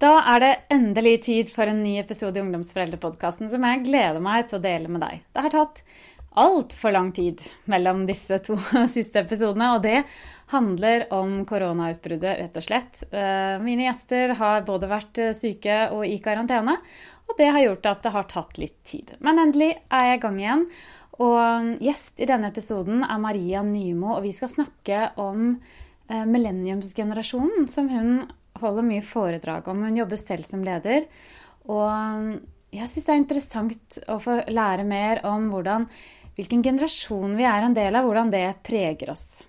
Da er det endelig tid for en ny episode i Ungdomsforeldrepodkasten som jeg gleder meg til å dele med deg. Det har tatt altfor lang tid mellom disse to siste episodene, og det handler om koronautbruddet, rett og slett. Eh, mine gjester har både vært syke og i karantene, og det har gjort at det har tatt litt tid. Men endelig er jeg i gang igjen. Og gjest i denne episoden er Maria Nymo, og vi skal snakke om eh, millenniumsgenerasjonen, som hun holder mye foredrag om. Hun jobber selv som leder. Og jeg syns det er interessant å få lære mer om hvordan, hvilken generasjon vi er en del av, hvordan det preger oss.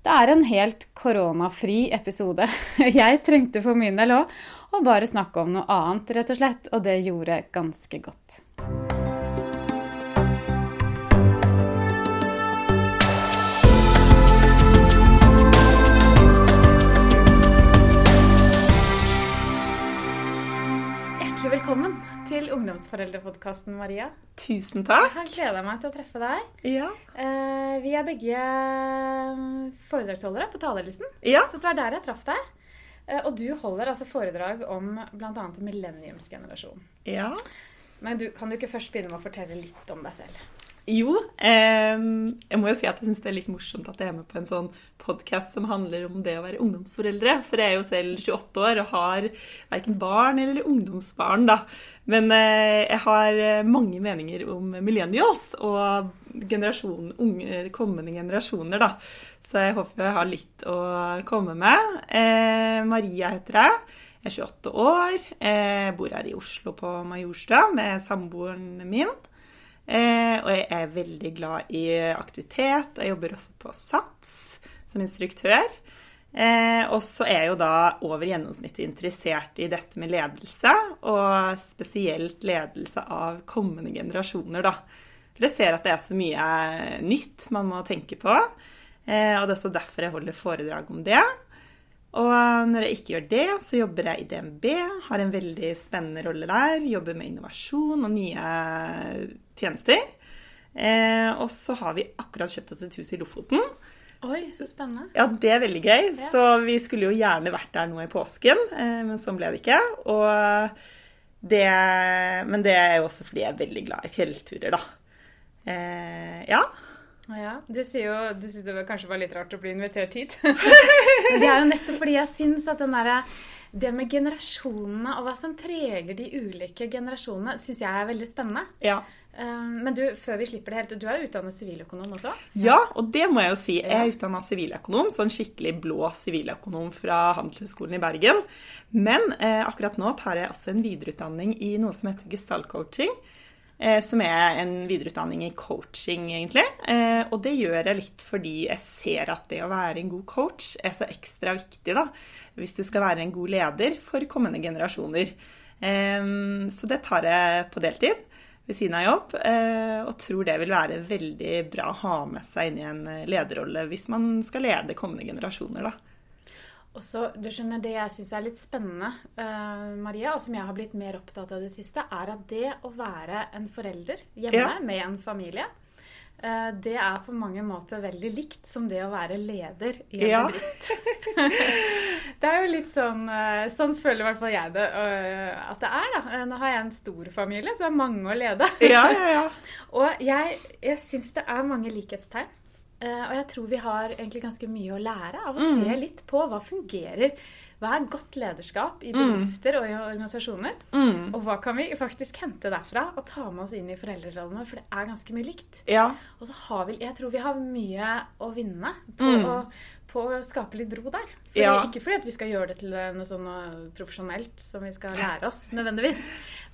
Det er en helt koronafri episode. Jeg trengte for min del òg å bare snakke om noe annet, rett og slett. Og det gjorde ganske godt. Velkommen til Ungdomsforeldrepodkasten, Maria. Tusen takk. Jeg gleder meg til å treffe deg. Ja. Eh, vi er begge foredragsholdere på talerlisten, ja. så det var der jeg traff deg. Eh, og du holder altså foredrag om bl.a. millenniumsgenerasjonen. ja. Men du, kan du ikke først begynne med å fortelle litt om deg selv? Jo, eh, jeg må jo si at jeg syns det er litt morsomt at jeg er med på en sånn podkast som handler om det å være ungdomsforeldre. For jeg er jo selv 28 år og har verken barn eller ungdomsbarn, da. Men eh, jeg har mange meninger om millennials og generasjon, unge, kommende generasjoner, da. Så jeg håper jeg har litt å komme med. Eh, Maria heter jeg. Jeg er 28 år. Jeg bor her i Oslo på Majorstua med samboeren min. Eh, og jeg er veldig glad i aktivitet. Jeg jobber også på SATS som instruktør. Eh, og så er jeg jo da over gjennomsnittet interessert i dette med ledelse, og spesielt ledelse av kommende generasjoner, da. For jeg ser at det er så mye nytt man må tenke på. Eh, og det er også derfor jeg holder foredrag om det. Og når jeg ikke gjør det, så jobber jeg i DNB. Har en veldig spennende rolle der. Jobber med innovasjon og nye tjenester. Eh, og så har vi akkurat kjøpt oss et hus i Lofoten. Oi, så spennende. Ja, det er veldig gøy. Ja. Så vi skulle jo gjerne vært der nå i påsken, eh, men sånn ble det ikke. Og det, men det er jo også fordi jeg er veldig glad i fjellturer, da. Eh, ja. Ja, Du sier jo, du syns det kanskje var litt rart å bli invitert hit. Det er jo nettopp fordi jeg syns at den derre det med generasjonene og hva som preger de ulike generasjonene, syns jeg er veldig spennende. ja. Eh, Men du, før vi slipper det helt, du er utdannet siviløkonom også? Ja, og det må jeg jo si. Jeg er utdanna siviløkonom, sånn skikkelig blå siviløkonom fra Handelshøyskolen i Bergen. Men eh, akkurat nå tar jeg også en videreutdanning i noe som heter gestaltcoaching. Eh, som er en videreutdanning i coaching, egentlig. Eh, og det gjør jeg litt fordi jeg ser at det å være en god coach er så ekstra viktig, da. Hvis du skal være en god leder for kommende generasjoner. Eh, så det tar jeg på deltid ved siden av jobb, eh, og tror det vil være veldig bra å ha med seg inn i en eh, lederrolle hvis man skal lede kommende generasjoner, da. Også, du skjønner, Det jeg syns er litt spennende, eh, Maria, og som jeg har blitt mer opptatt av det siste, er at det å være en forelder hjemme Ja. med en familie, det er på mange måter veldig likt som det å være leder i en Ja. bedrift. det er jo litt sånn eh, Sånn føler i hvert fall jeg det eh, at det er. da. Eh, Nå har jeg en stor familie, så det er mange å lede. Ja, ja, ja. Og jeg, jeg syns det er mange likhetstegn. Eh, og jeg tror vi har egentlig ganske mye å lære av å se litt på hva fungerer. Hva er godt lederskap i bedrifter og i organisasjoner? Mm. Og hva kan vi faktisk hente derfra og ta med oss inn i foreldrerollene? For det er ganske mye likt. ja. Og så har vi, jeg tror vi har mye å vinne på, å, på å skape litt bro der. Fordi, Ja. Ikke fordi vi skal gjøre det til noe sånn eh, profesjonelt som vi skal lære oss, nødvendigvis.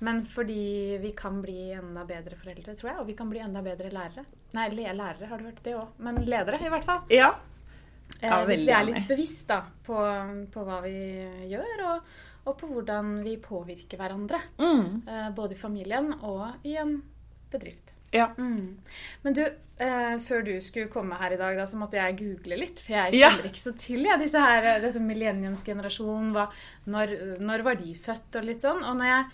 Men fordi vi kan bli enda bedre foreldre, tror jeg. Og vi kan bli enda bedre lærere. Nei, lærere har du hørt det òg. Men ledere, i hvert fall. ja. Ja, hvis vi er litt bevisst da, på, på hva vi gjør, og, og på hvordan vi påvirker hverandre. Mm. Eh, både i familien og i en bedrift. ja. Mm. Men du, eh, før du skulle komme her i dag, da, så måtte jeg google litt. For jeg Ja. ikke så til ja, disse her, eh, disse millenniumsgenerasjonen. hva- Når, når var de født, og litt sånn. Og når jeg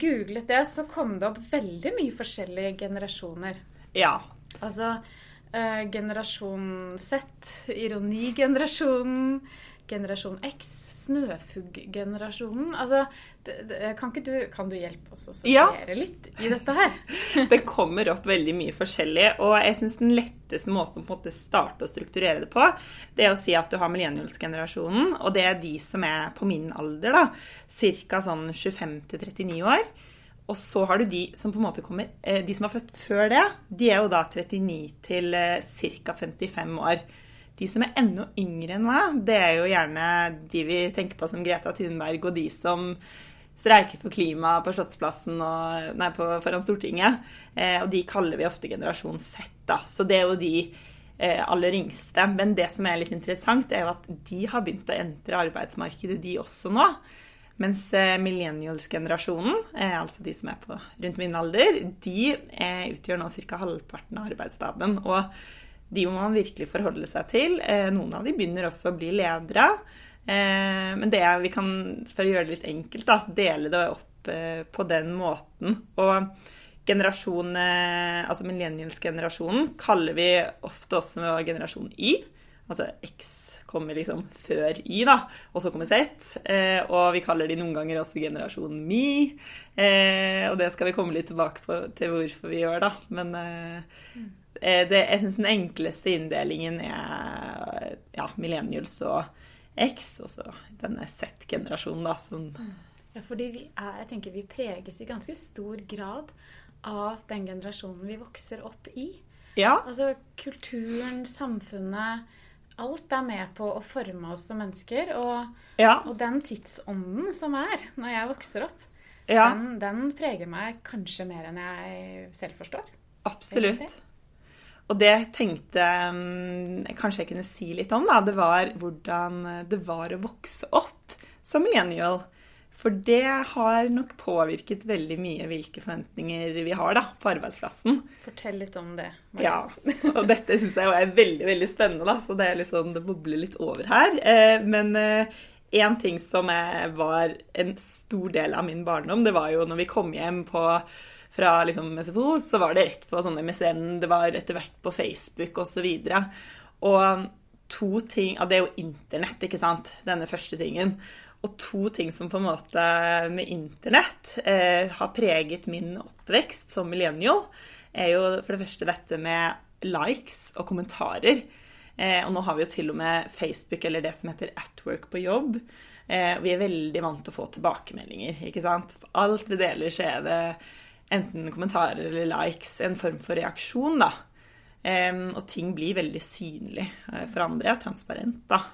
googlet det, så kom det opp veldig mye forskjellige generasjoner. ja. Altså eh, generasjon Z, ironigenerasjonen, generasjon X, snøfugggenerasjonen. Altså, det, det, kan du Kan du hjelpe oss å sortere ja. litt i dette her? det kommer opp veldig mye forskjellig, og jeg syns den letteste måten å starte å strukturere det på, det er å si at du har millennials-generasjonen, og det er de som er på min alder, da, ca. sånn 25 til 39 år. Og så har du de som på en måte kommer eh, De som er født før det, de er jo da 39 til ca. 55 år. De som er enda yngre enn meg, det er jo gjerne de vi tenker på som Greta Thunberg, og de som streiker for klima på Slottsplassen og, nei, på, foran Stortinget. Eh, og de kaller vi ofte generasjon Z, da. Så det er jo de eh, aller yngste. Men det som er litt interessant, er jo at de har begynt å entre arbeidsmarkedet, de også nå. Mens eh, millennials-generasjonen, eh, altså de som er på rundt min alder, de eh, utgjør nå ca. halvparten av arbeidsstaben. Og de må man virkelig forholde seg til. Noen av de begynner også å bli ledere. Men det vi kan, for å gjøre det litt enkelt, da, dele det opp på den måten. Og generasjon, altså millennials-generasjonen kaller vi ofte også generasjon Y. Altså X kommer liksom før Y, da, og så kommer Z. og vi kaller de noen ganger også generasjon Mi. og det skal vi komme litt tilbake på til hvorfor vi gjør, da. Men Eh, det, jeg syns den enkleste inndelingen er ja, millennials og X, og så denne Z-generasjonen, da, som Ja, fordi vi er, jeg tenker vi preges i ganske stor grad av den generasjonen vi vokser opp i. Ja. Altså kulturen, samfunnet Alt er med på å forme oss som mennesker. Og, ja. og den tidsånden som er når jeg vokser opp, ja. den, den, preger meg kanskje mer enn jeg selv forstår. Absolutt. Og det tenkte jeg um, kanskje jeg kunne si litt om, da. Det var hvordan det var å vokse opp som millennial. For det har nok påvirket veldig mye hvilke forventninger vi har da, på arbeidsplassen. Fortell litt om det. Marie. Ja, og dette syns jeg er veldig veldig spennende. da, så Det er liksom, det bobler litt over her. Eh, men én eh, ting som var en stor del av min barndom, det var jo når vi kom hjem på fra liksom SFO, så var det rett på sånne MSN, det var etter hvert på Facebook osv. Og, og to ting ja, Det er jo internett, ikke sant? Denne første tingen. Og to ting som på en måte med internett eh, har preget min oppvekst som millennial, er jo for det første dette med likes og kommentarer. Eh, og nå har vi jo til og med Facebook, eller det som heter Atwork på jobb. Eh, vi er veldig vant til å få tilbakemeldinger, ikke sant. Alt vi deler, så er det enten kommentarer eller likes, en form for reaksjon, da. Og ting blir veldig synlig eh, for andre, transparent, da.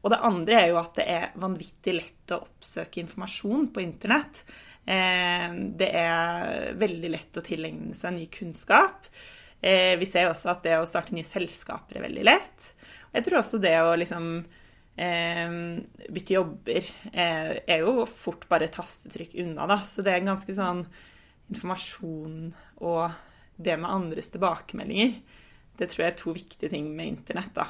Og det andre er jo at det er vanvittig lett å oppsøke informasjon på internett. Um, det er veldig lett å tilegne seg ny kunnskap. Uh, vi ser også at det å starte nye selskaper er veldig lett. Jeg tror også det å liksom um, bytte jobber er jo fort bare tastetrykk unna, da. Så det er en ganske sånn informasjon og det med andres tilbakemeldinger, det tror jeg er to viktige ting med internett. da.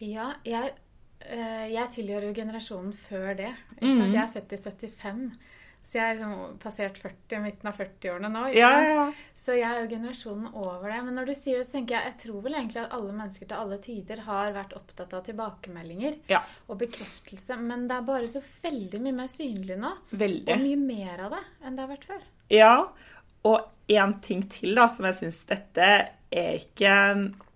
Ja, jeg, eh, jeg tilhører jo generasjonen før det. Mm. Jeg er født i 75. Så jeg er liksom passert 40, midten av 40-årene nå. Ja, ja. Så jeg er jo generasjonen over det. Men når du sier det, så tenker jeg jeg tror vel egentlig at alle mennesker til alle tider har vært opptatt av tilbakemeldinger ja. og bekreftelse. Men det er bare så veldig mye mer synlig nå. Veldig. Og mye mer av det enn det har vært før. Ja, og én ting til da, som jeg syns dette er ikke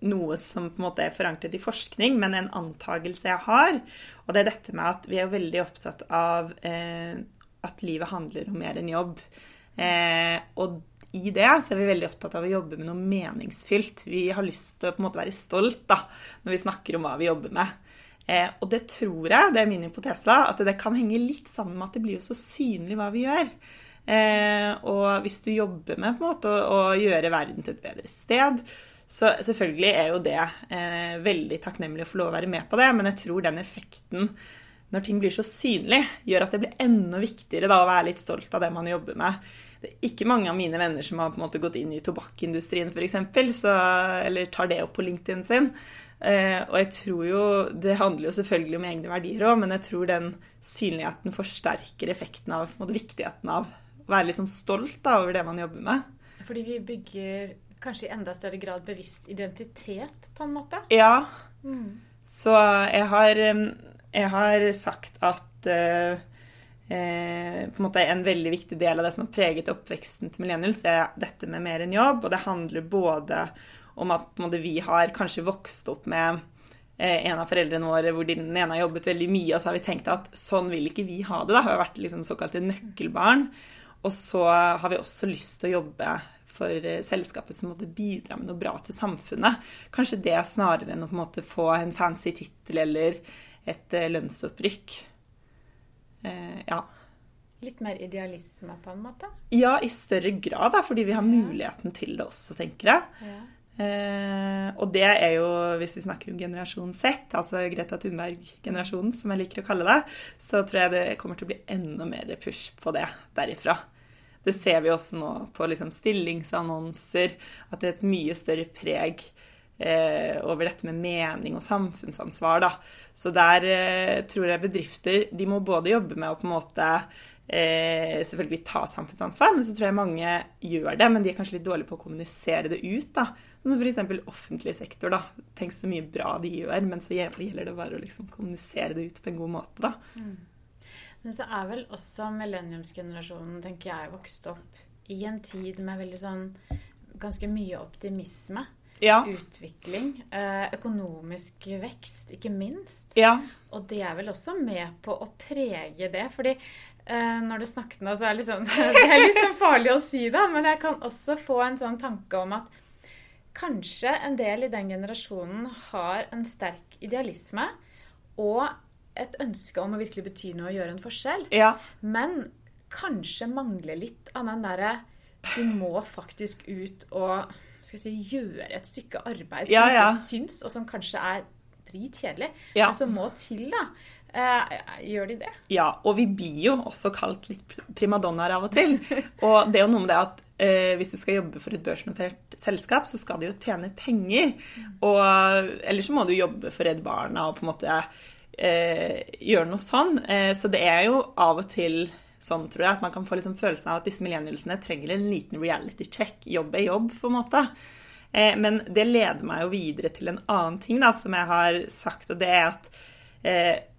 noe som på en måte er forankret i forskning, men en antagelse jeg har. Og det er dette med at vi er veldig opptatt av eh, at livet handler om mer enn jobb. Eh, og i det så er vi veldig opptatt av å jobbe med noe meningsfylt. Vi har lyst til å på en måte være stolt da, når vi snakker om hva vi jobber med. Eh, og det tror jeg, det er min hypotese, at det kan henge litt sammen med at det blir jo så synlig hva vi gjør. Eh, og hvis du jobber med måte å, å gjøre verden til et bedre sted, så selvfølgelig er jo det eh, veldig takknemlig å få lov å være med på det, men jeg tror den effekten når ting blir så synlig, gjør at det blir enda viktigere da, å være litt stolt av det man jobber med. Det er ikke mange av mine venner som har på en måte gått inn i tobakkindustrien f.eks., eller tar det opp på LinkedIn sin. Eh, og jeg tror jo Det handler jo selvfølgelig om egne verdier òg, men jeg tror den synligheten forsterker effekten av på en måte, viktigheten av være litt sånn stolt da, over det man jobber med. Fordi vi bygger kanskje i enda større grad bevisst identitet, på en måte? Ja. Mm. Så jeg har jeg har sagt at eh, på en måte en veldig viktig del av det som har preget oppveksten til millennials, er dette med mer enn jobb. Og det handler både om at måte, vi har kanskje vokst opp med eh, en av foreldrene våre hvor den ene har jobbet veldig mye, og så har vi tenkt at sånn vil ikke vi ha det. da. Vi har vært liksom såkalte nøkkelbarn. Og så har vi også lyst til å jobbe for eh, selskapet som måtte bidra med noe bra til samfunnet. Kanskje det snarere enn å på en måte få en fancy tittel eller et eh, lønnsopprykk. Eh, ja. Litt mer idealisme, på en måte? Ja, i større grad, da, fordi vi har muligheten til det også, tenker jeg. Ja. Eh, og det er jo, hvis vi snakker om generasjon Z, altså Greta Thunberg-generasjonen, som jeg liker å kalle det, så tror jeg det kommer til å bli enda mer push på det derifra. Det ser vi også nå på liksom stillingsannonser, at det er et mye større preg eh, over dette med mening og samfunnsansvar. Da. Så der eh, tror jeg bedrifter de må både jobbe med å på en måte eh, selvfølgelig ta samfunnsansvar, men så tror jeg mange gjør det, men de er kanskje litt dårlige på å kommunisere det ut. da. Som f.eks. offentlig sektor. da. Tenk så mye bra de gjør, men så gjelder det bare å liksom kommunisere det ut på en god måte. da. Mm. Men så er vel også millenniumsgenerasjonen, tenker jeg, vokst opp i en tid med veldig sånn ganske mye optimisme ja. utvikling. Eh, økonomisk vekst, ikke minst. Ja. Og det er vel også med på å prege det. fordi eh, når du snakket nå, så er det, liksom, det er litt sånn farlig å si det, men jeg kan også få en sånn tanke om at kanskje en del i den generasjonen har en sterk idealisme og et ønske om å virkelig bety noe og gjøre en forskjell. Ja. Men kanskje mangler litt av den derre Du må faktisk ut og skal jeg si, gjøre et stykke arbeid som ja, ja. ikke syns, og som kanskje er dritkjedelig, ja. men som må til, da. Eh, gjør de det? Ja, og vi blir jo også kalt litt primadonnaer av og til. og det er jo noe med det at eh, hvis du skal jobbe for et børsnotert selskap, så skal du jo tjene penger. Og ellers så må du jobbe for Redd Barna og på en måte gjøre noe sånn. Eh, så det er jo av og til sånn, tror jeg. At man kan få liksom følelsen av at disse millennialsene trenger en liten reality check. Jobb er jobb, på en måte. Eh, men det leder meg jo videre til en annen ting da, som jeg har sagt, og det er at eh,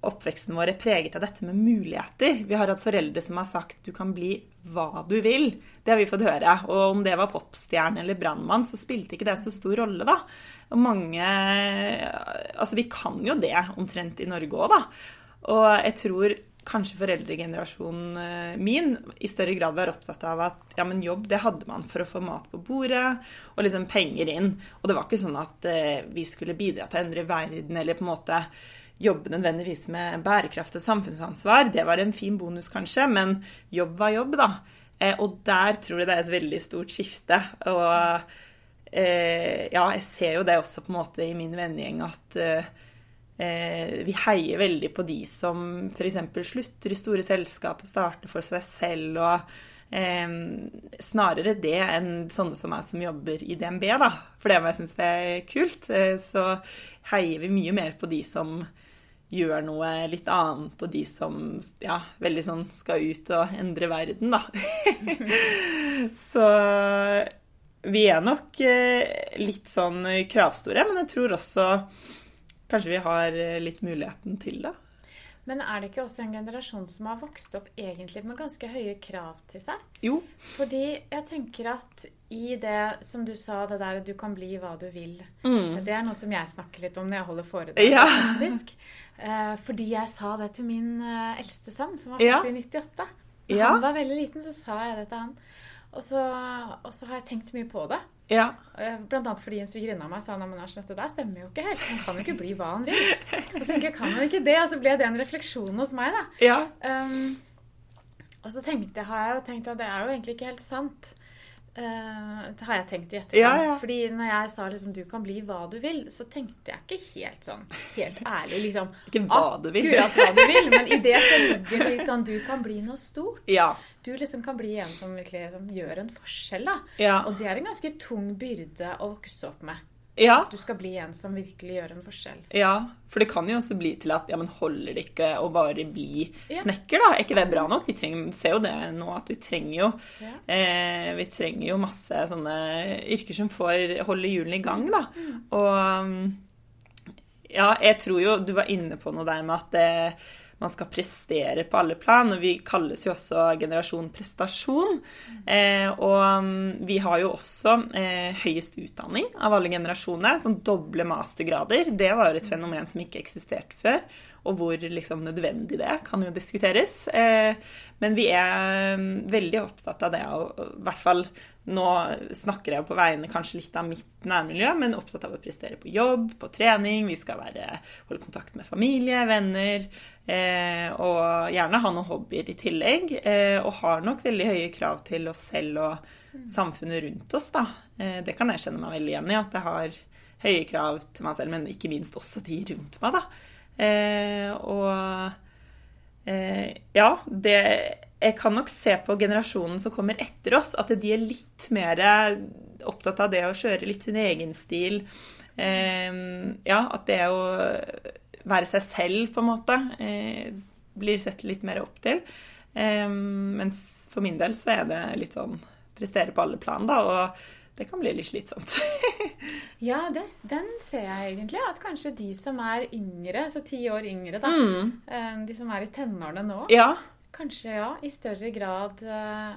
oppveksten vår er preget av dette med muligheter. Vi har hatt foreldre som har sagt du kan bli hva du vil. Det har vi fått høre. Og om det var popstjerne eller brannmann, så spilte ikke det så stor rolle, da. Og mange Altså, vi kan jo det omtrent i Norge òg, da. Og jeg tror kanskje foreldregenerasjonen eh, min i større grad var opptatt av at ja, men jobb det hadde man for å få mat på bordet og liksom penger inn. Og det var ikke sånn at eh, vi skulle bidra til å endre verden eller på en måte jobbe nødvendigvis med bærekraft og samfunnsansvar. Det var en fin bonus, kanskje, men jobb var jobb, da. Eh, og der tror jeg det er et veldig stort skifte. Og eh, ja, jeg ser jo det også på en måte i min vennegjeng at eh, vi heier veldig på de som f.eks. slutter i store selskap og starter for seg selv. og Snarere det enn sånne som meg som jobber i DNB, da. For det må jeg synes det er kult. Så heier vi mye mer på de som gjør noe litt annet, og de som ja, veldig sånn skal ut og endre verden, da. så vi er nok eh, litt sånn kravstore, men jeg tror også Kanskje vi har eh, litt muligheten til det. Men er det ikke også en generasjon som har vokst opp egentlig med ganske høye krav til seg? Jo. Fordi jeg tenker at i det som du sa, det der du kan bli hva du vil mm. Det er noe som jeg snakker litt om når jeg holder foredrag, ja. faktisk. Eh, fordi jeg sa det til min eh, eldste sønn, som var født i 98. Da han var veldig liten, så sa jeg det til han. Og så, og så har jeg tenkt mye på det. Ja. Blant annet fordi en svigerinne av meg sa at dette der stemmer jo ikke helt. Han kan jo ikke bli hva han vil. Og så tenker jeg, kan han ikke det? Og så ble det en refleksjon hos meg. da. Ja. Um, og så tenkte jeg, har jeg tenkt at det er jo egentlig ikke helt sant. Uh, det har jeg tenkt i etterkant. Ja, ja. Fordi når jeg sa liksom, du kan bli hva du vil, så tenkte jeg ikke helt sånn helt ærlig liksom Ikke hva du vil. Akkurat hva du vil, men i det så ligger det litt sånn du kan bli noe stort. Ja. Du liksom kan bli en som virkelig liksom, gjør en forskjell, da. Ja. Og det er en ganske tung byrde å vokse opp med. Ja. Du skal bli en som virkelig gjør en forskjell. Ja, for det kan jo også bli til at ja, men holder det ikke å bare bli ja. snekker, da? Er ikke det bra nok? Vi trenger, ser jo det nå at vi trenger jo ja. eh, Vi trenger jo masse sånne yrker som får holde hjulene i gang, da. Mm. Og Ja, jeg tror jo du var inne på noe der med at det, man skal prestere på alle plan. og Vi kalles jo også generasjon prestasjon. Eh, og mm, vi har jo også eh, høyest utdanning av alle generasjoner. Sånn doble mastergrader. Det var jo et fenomen som ikke eksisterte før. Og hvor liksom nødvendig det kan jo diskuteres. Eh, men vi er mm, veldig opptatt av det, og i hvert fall nå snakker jeg på vegne kanskje litt av mitt nærmiljø, men opptatt av å prestere på jobb, på trening. Vi skal være, holde kontakt med familie, venner. Eh, og gjerne ha noen hobbyer i tillegg. Eh, og har nok veldig høye krav til oss selv og samfunnet rundt oss, da. Eh, det kan jeg kjenne meg veldig igjen i, at jeg har høye krav til meg selv, men ikke minst også de rundt meg, da. Eh, og eh, ja, det jeg kan nok se på generasjonen som kommer etter oss, at de er litt mer opptatt av det å kjøre litt sin egen stil. Eh, ja, at det å være seg selv, på en måte, eh, blir sett litt mer opp til. Eh, mens for min del så er det litt sånn prestere på alle plan, da. Og det kan bli litt slitsomt. ja, det, den ser jeg egentlig. At kanskje de som er yngre, så ti år yngre, da. Mm. De som er i tenårene nå. Ja. Kanskje, ja. I større grad uh,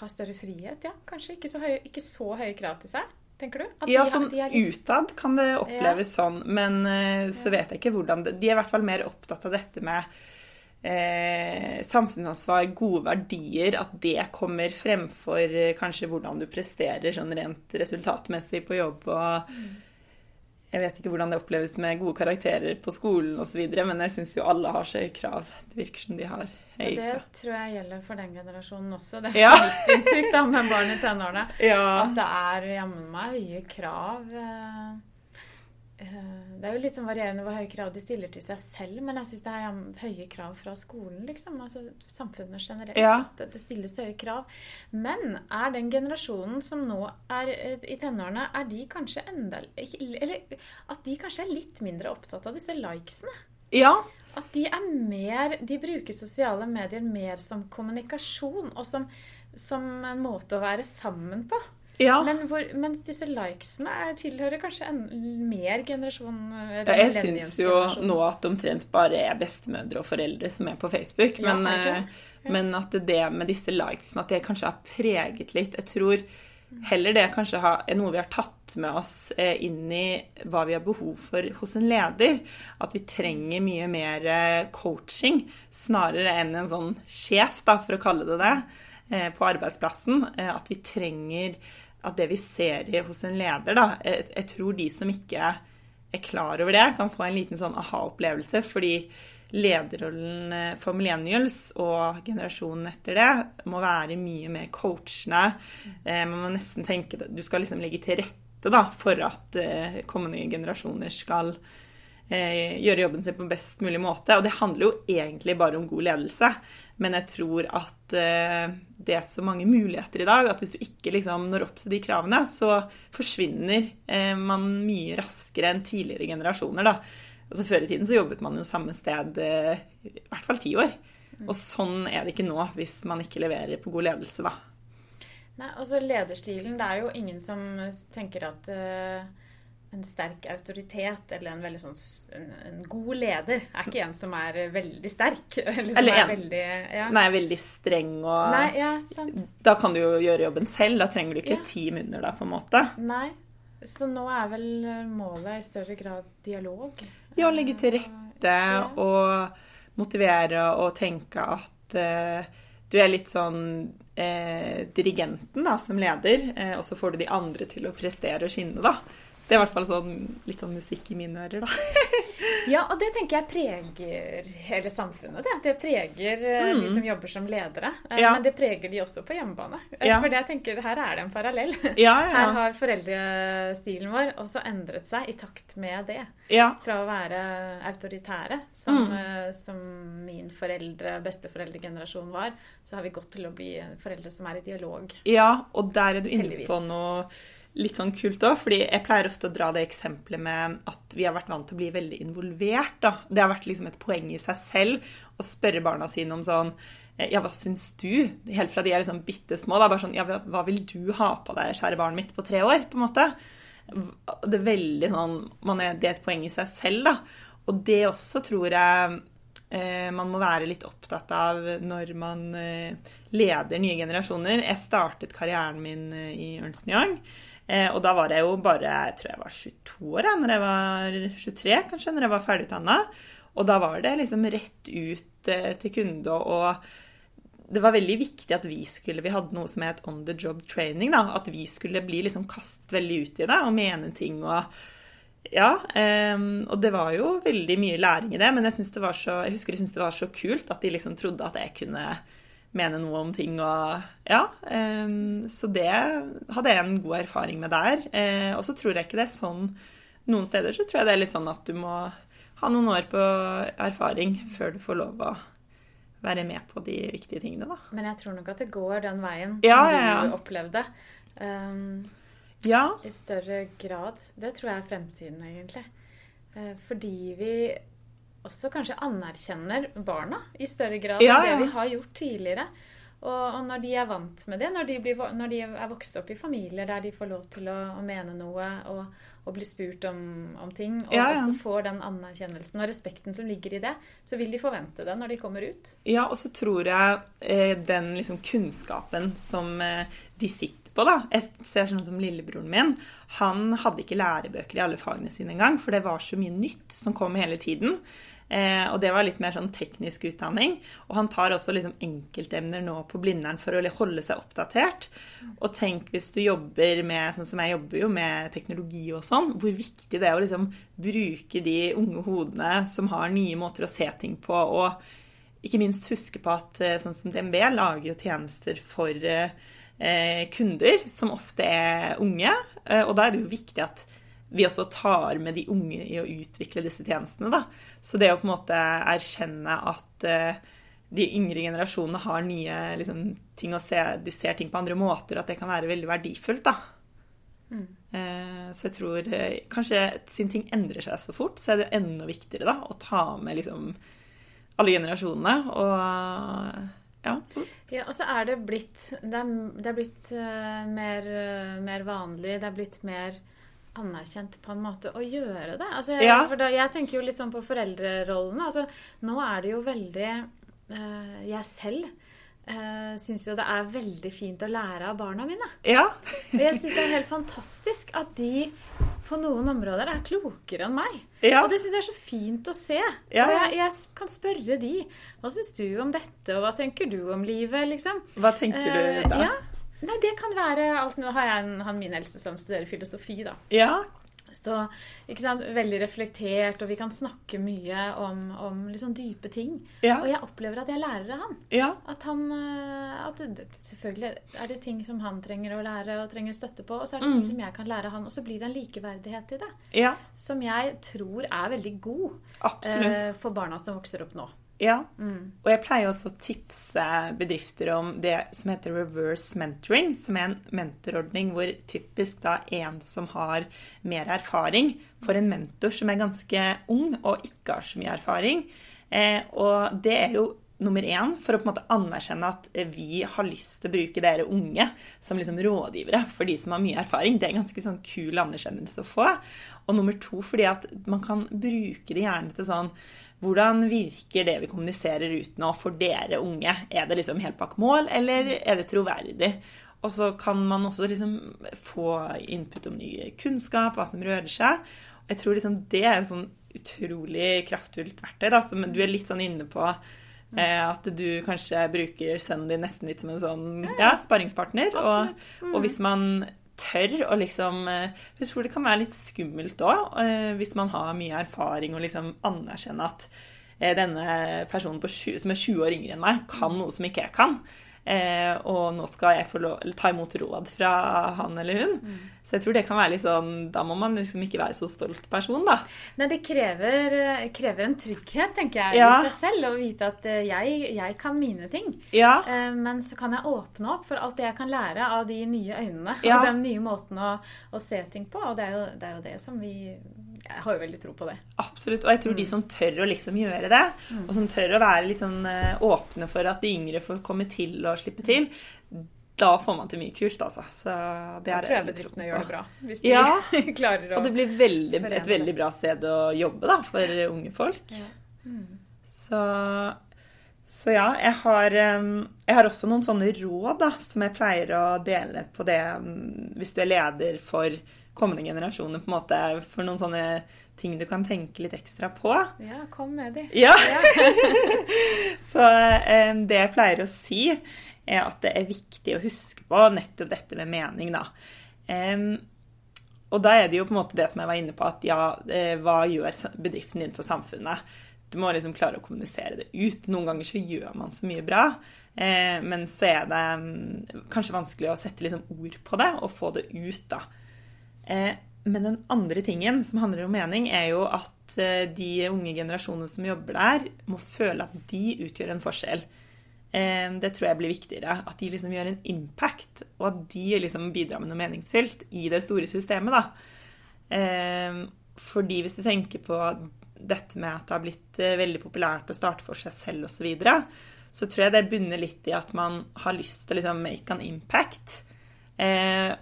har større frihet, ja. Kanskje ikke så, høye, ikke så høye krav til seg. Tenker du? At ja, sånn litt... utad kan det oppleves ja. sånn, men uh, så vet jeg ikke hvordan det De er i hvert fall mer opptatt av dette med eh, samfunnsansvar, gode verdier, at det kommer fremfor eh, kanskje hvordan du presterer sånn rent resultatmessig på jobb og mm jeg vet ikke hvordan det oppleves med gode karakterer på skolen osv., men jeg syns jo alle har så høye krav. Det virker som de har høye krav. Det tror jeg gjelder for den generasjonen også. Det er ja. mitt inntrykk da med barn i tenårene. Ja. At det er jammen meg høye krav. Eh, det er jo litt sånn varierende hvor høye krav de stiller til seg selv, men jeg syns det er høye krav fra skolen, liksom. Altså samfunnet generelt. Ja. Det stilles høye krav. Men er den generasjonen som nå er eh, i tenårene, er de kanskje enda Eller at de kanskje er litt mindre opptatt av disse likesene? Ja. At de er mer De bruker sosiale medier mer som kommunikasjon og som, som en måte å være sammen på. Ja. Men hvor, mens disse likesene er, tilhører kanskje en mer generasjon ja, Jeg syns jo nå at omtrent bare er bestemødre og foreldre som er på Facebook. Ja, men, ja. men, at det med disse likesene, at det kanskje har preget litt Jeg tror heller det kanskje er noe vi har tatt med oss eh, inn i hva vi har behov for hos en leder. At vi trenger mye mer eh, coaching snarere enn en sånn sjef, da, for å kalle det det, eh, på arbeidsplassen. At vi trenger at det vi ser i, hos en leder, da jeg, tror de som ikke er klar over det, kan få en liten sånn aha-opplevelse. Fordi lederrollen eh, for millennials og generasjonen etter det må være mye mer coachende. Eh, man må nesten tenke at Du skal liksom legge til rette da, for at eh, kommende generasjoner skal eh, gjøre jobben sin på best mulig måte. Og det handler jo egentlig bare om god ledelse. Men jeg tror at eh, det er så mange muligheter i dag at hvis du ikke liksom når opp til de kravene, så forsvinner eh, man mye raskere enn tidligere generasjoner. da. Altså Før i tiden så jobbet man jo samme sted eh, i hvert fall ti år. Mm. Og sånn er det ikke nå hvis man ikke leverer på god ledelse, da. Nei, altså Lederstilen Det er jo ingen som tenker at uh en sterk autoritet eller en sånn en, en, god leder er ikke en som er veldig sterk. Eller, eller en veldig, ja. nei, veldig streng og nei, ja, Da kan du jo gjøre jobben selv. Da trenger du ikke ja. team under deg, på en måte. Nei. Så nå er vel målet i større grad dialog? Ja, legge til rette og motivere og tenke at uh, du er litt sånn eh, dirigenten da, som leder, eh, og så får du de andre til å prestere og skinne, da. Det er i hvert fall sånn, litt sånn musikk i mine ører, da. ja, og det tenker jeg preger hele samfunnet. Det, det preger eh, mm. de som jobber som ledere. Eh, ja. Men det preger de også på hjemmebane. Eh, ja. For jeg tenker, her er det en parallell. Ja, her har foreldrestilen vår også endret seg i takt med det. Fra å være autoritære, som, mm. som min foreldre, besteforeldregenerasjon var, så har vi gått til å bli foreldre som er i dialog. Ja, og der er du inne på noe litt sånn kult òg, fordi jeg pleier ofte å dra det eksempelet med at vi har vært vant til å bli veldig involvert. da. Det har vært liksom et poeng i seg selv å spørre barna sine om sånn Ja, hva syns du? Helt fra de er liksom bitte små. Da, bare sånn Ja, hva vil du ha på deg, kjære barnet mitt, på tre år? på en måte. Det er veldig sånn er, Det er et poeng i seg selv, da. Og det også tror jeg eh, man må være litt opptatt av når man eh, leder nye generasjoner. Jeg startet karrieren min eh, i Ernst Young. Eh, og da var jeg jo bare jeg tror jeg var 22 år, når jeg var 23 kanskje, når jeg var ferdigutdanna. Og da var det liksom rett ut eh, til kunde og det var veldig viktig at vi skulle Vi hadde noe som het on the job training. da, At vi skulle bli liksom kastet veldig ut i det og mene ting og Ja. Um, og det var jo veldig mye læring i det, men jeg, det så, jeg husker jeg syntes det var så kult at de liksom trodde at jeg kunne mene noe om ting og Ja. Um, så det hadde jeg en god erfaring med der. Uh, og så tror jeg ikke det er sånn Noen steder så tror jeg det er litt sånn at du må ha noen år på erfaring før du får lov å være med på de viktige tingene, da. Men jeg tror nok at det går den veien ja, som ja, ja. du opplevde. Um, ja. I større grad. Det tror jeg er fremtiden, egentlig. Uh, fordi vi også kanskje anerkjenner barna i større grad Ja, enn det ja. vi har gjort tidligere. Og, og når de er vant med det, når de, blir, når de er vokst opp i familier der de får lov til å, å mene noe og, og bli spurt om, om ting, og Ja, ja. også får den anerkjennelsen og respekten som ligger i det, så vil de forvente det når de kommer ut. Ja, og så tror jeg eh, den liksom kunnskapen som eh, de sitter på, da Jeg ser sånn som lillebroren min. Han hadde ikke lærebøker i alle fagene sine engang, for det var så mye nytt som kom hele tiden. Eh, og det var litt mer sånn teknisk utdanning. Og han tar også liksom enkeltemner nå på Blindern for å holde seg oppdatert. Og tenk hvis du jobber med sånn som jeg jobber jo med teknologi og sånn, hvor viktig det er å liksom bruke de unge hodene som har nye måter å se ting på, og ikke minst huske på at eh, sånn som DNB lager jo tjenester for eh, eh, kunder, som ofte er unge. Eh, og da er det jo viktig at vi også tar med de unge i å utvikle disse tjenestene. Da. Så det å på en måte erkjenne at eh, de yngre generasjonene har nye liksom, ting å se, de ser ting på andre måter, at det kan være veldig verdifullt. da. Mm. så jeg tror eh, kanskje siden ting endrer seg så fort, så er det enda viktigere da, å ta med liksom alle generasjonene. Og ja. Ja, og så er det blitt Det er, det er blitt uh, mer, uh, mer vanlig. Det er blitt mer anerkjent på en måte å gjøre det. Altså, jeg, Ja. for da, jeg tenker jo litt sånn på foreldrerollene. Altså, nå er det jo veldig øh, Jeg selv uh, syns jo det er veldig fint å lære av barna mine. ja. Og jeg syns det er helt fantastisk at de på noen områder er klokere enn meg. Ja. Og det syns jeg er så fint å se. Ja, Og jeg, jeg kan spørre de. Hva syns du om dette, og hva tenker du om livet, liksom? Hva tenker du da? Uh, ja. Nei, det kan være alt Nå har jeg en, han min eldste sønn studerer filosofi, da. Ja. Så ikke sant, veldig reflektert, og vi kan snakke mye om, om liksom dype ting. Ja. Og jeg opplever at jeg lærer av han. Ja. At han eh, at det, Selvfølgelig er det ting som han trenger å lære og trenger støtte på, og så er det Mm. ting som jeg kan lære av han, og så blir det en likeverdighet i det. Ja. Som jeg tror er veldig god eh, for barna som vokser opp nå. Ja. Mm. Og jeg pleier også å tipse bedrifter om det som heter reverse mentoring, som er en mentorordning hvor typisk da en som har mer erfaring, får en mentor som er ganske ung og ikke har så mye erfaring. Eh, og det er jo nummer én for å på en måte anerkjenne at vi har lyst til å bruke dere unge som liksom rådgivere for de som har mye erfaring. Det er en ganske sånn kul anerkjennelse å få. Og nummer to fordi at man kan bruke det gjerne til sånn hvordan virker det vi kommuniserer ut nå for dere unge? Er det liksom helt bak mål, eller er det troverdig? Og så kan man også liksom få input om ny kunnskap, hva som rører seg. Jeg tror liksom det er en sånn utrolig kraftfullt verktøy, da, som du er litt sånn inne på. Eh, at du kanskje bruker sønnen din nesten litt som en sånn ja, sparringspartner. Og. Mm. og hvis man tør å liksom eh, Jeg tror det kan være litt skummelt òg, hvis man har mye erfaring og liksom anerkjenne at eh, denne personen på sju, som er 20 år yngre enn meg, kan noe som ikke jeg kan. Eh, og nå skal jeg få lov, ta imot råd fra han eller hun. Mm. Så jeg tror det kan være litt sånn Da må man liksom ikke være så stolt person, da. Nei, det krever, eh, krever en trygghet, tenker jeg, Ja. i seg selv. Å vite at eh, jeg, jeg kan mine ting. Ja. Eh, Men så kan jeg åpne opp for alt det jeg kan lære av de nye øynene. Ja. Og den nye måten å, å se ting på. Og det er, jo, det er jo det som vi Jeg har jo veldig tro på det. Absolutt. Og jeg tror de som tør å liksom gjøre det, og som tør å være litt sånn eh, åpne for at de yngre får komme til og slippe til, da får man til mye kult, altså. Så det er jeg tror jeg bedriftene gjør det bra. Hvis de Ja. klarer å Og det blir veldig, et veldig bra sted å jobbe da, for unge folk. Ja. Så, så ja, jeg har, jeg har også noen sånne råd da, som jeg pleier å dele på det hvis du er leder for kommende generasjoner, på en måte, for noen sånne ting du kan tenke litt ekstra på. ja, kom med de. Ja. Så eh, det jeg pleier å si, er at det er viktig å huske på nettopp dette med mening, da. Og da er det jo på en måte det som jeg var inne på, at ja, eh, hva gjør bedriften din for samfunnet? Du må liksom klare å kommunisere det ut. Noen ganger så gjør man så mye bra, eh, men så er det um, kanskje vanskelig å sette liksom ord på det og få det ut, da. Eh, Men den andre tingen som handler om mening, er jo at eh, de unge generasjonene som jobber der, må føle at de utgjør en forskjell. Eh, Det tror jeg blir viktigere. At de liksom gjør en impact, og at de liksom bidrar med noe meningsfylt i det store systemet. da. Fordi hvis du tenker på dette med at det har blitt veldig populært å starte for seg selv osv., så, videre, så tror jeg det bunner litt i at man har lyst til å liksom make an impact.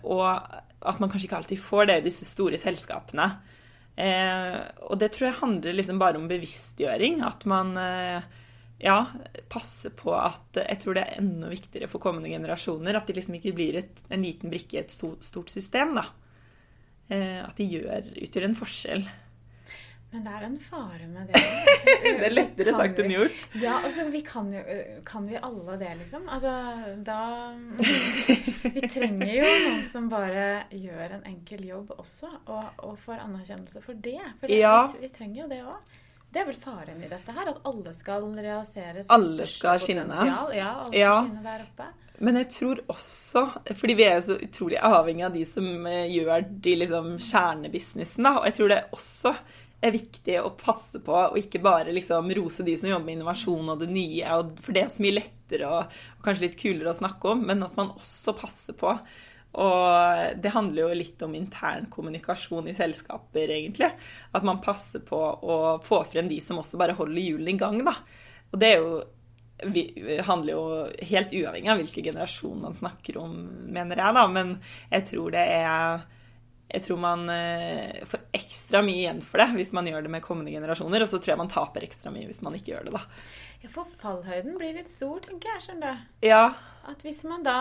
Og at man kanskje ikke alltid får det i disse store selskapene. Eh, og det tror jeg handler liksom bare om bevisstgjøring. At man eh, ja, passer på at Jeg tror det er enda viktigere for kommende generasjoner at de liksom ikke blir et, en liten brikke i et stort, system. da. Eh, at de gjør, utgjør en forskjell. Men det er en fare med det. Det er lettere sagt enn gjort. Ja, altså vi kan jo Kan vi alle det, liksom? Altså, da Vi trenger jo noen som bare gjør en enkel jobb også, og, og får anerkjennelse for det. For det, Ja. vi, vi trenger jo det òg. Det er vel faren i dette her, at alle skal realisere sitt Alle største skal potensial. Ja, alle skal Ja. skinne der oppe. Men jeg tror også, fordi vi er jo så utrolig avhengig av de som eh, gjør de liksom kjernebusinessen, da, og jeg tror det også er viktig å passe på og ikke bare liksom rose de som jobber med innovasjon og det nye, og for det er så mye lettere og, og kanskje litt kulere å snakke om, men at man også passer på. Og det handler jo litt om intern kommunikasjon i selskaper, egentlig. At man passer på å få frem de som også bare holder hjulene i gang, da. Og det er jo vi, handler jo helt uavhengig av hvilken generasjon man snakker om, mener jeg, da. Men jeg tror det er Jeg tror man eh, får ekstra mye igjen for det hvis man gjør det med kommende generasjoner. Og så tror jeg man taper ekstra mye hvis man ikke gjør det, da. Ja, for fallhøyden blir litt stor, tenker jeg. skjønner du. Ja. At hvis man da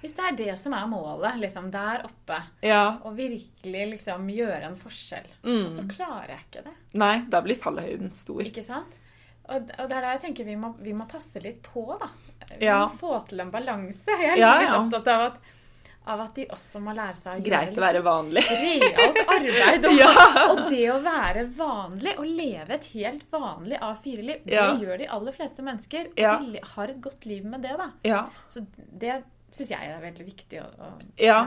Hvis det er det som er målet, liksom der oppe, Ja. og virkelig liksom gjøre en forskjell, Mm. så klarer jeg ikke det. Nei, da blir fallhøyden stor. Ikke sant? Og, og det er der jeg tenker vi må, vi må passe litt på, da. Vi Ja. må få til en balanse. Jeg er liksom litt ja. opptatt av at, av at de også må lære seg å Greit å være vanlig. realt arbeid. Og, Ja. og det å være vanlig, å leve et helt vanlig A4-liv, Ja. det gjør de aller fleste mennesker. Og Ja. de har et godt liv med det, da. Ja. Så det syns jeg er veldig viktig. å- å- Ja.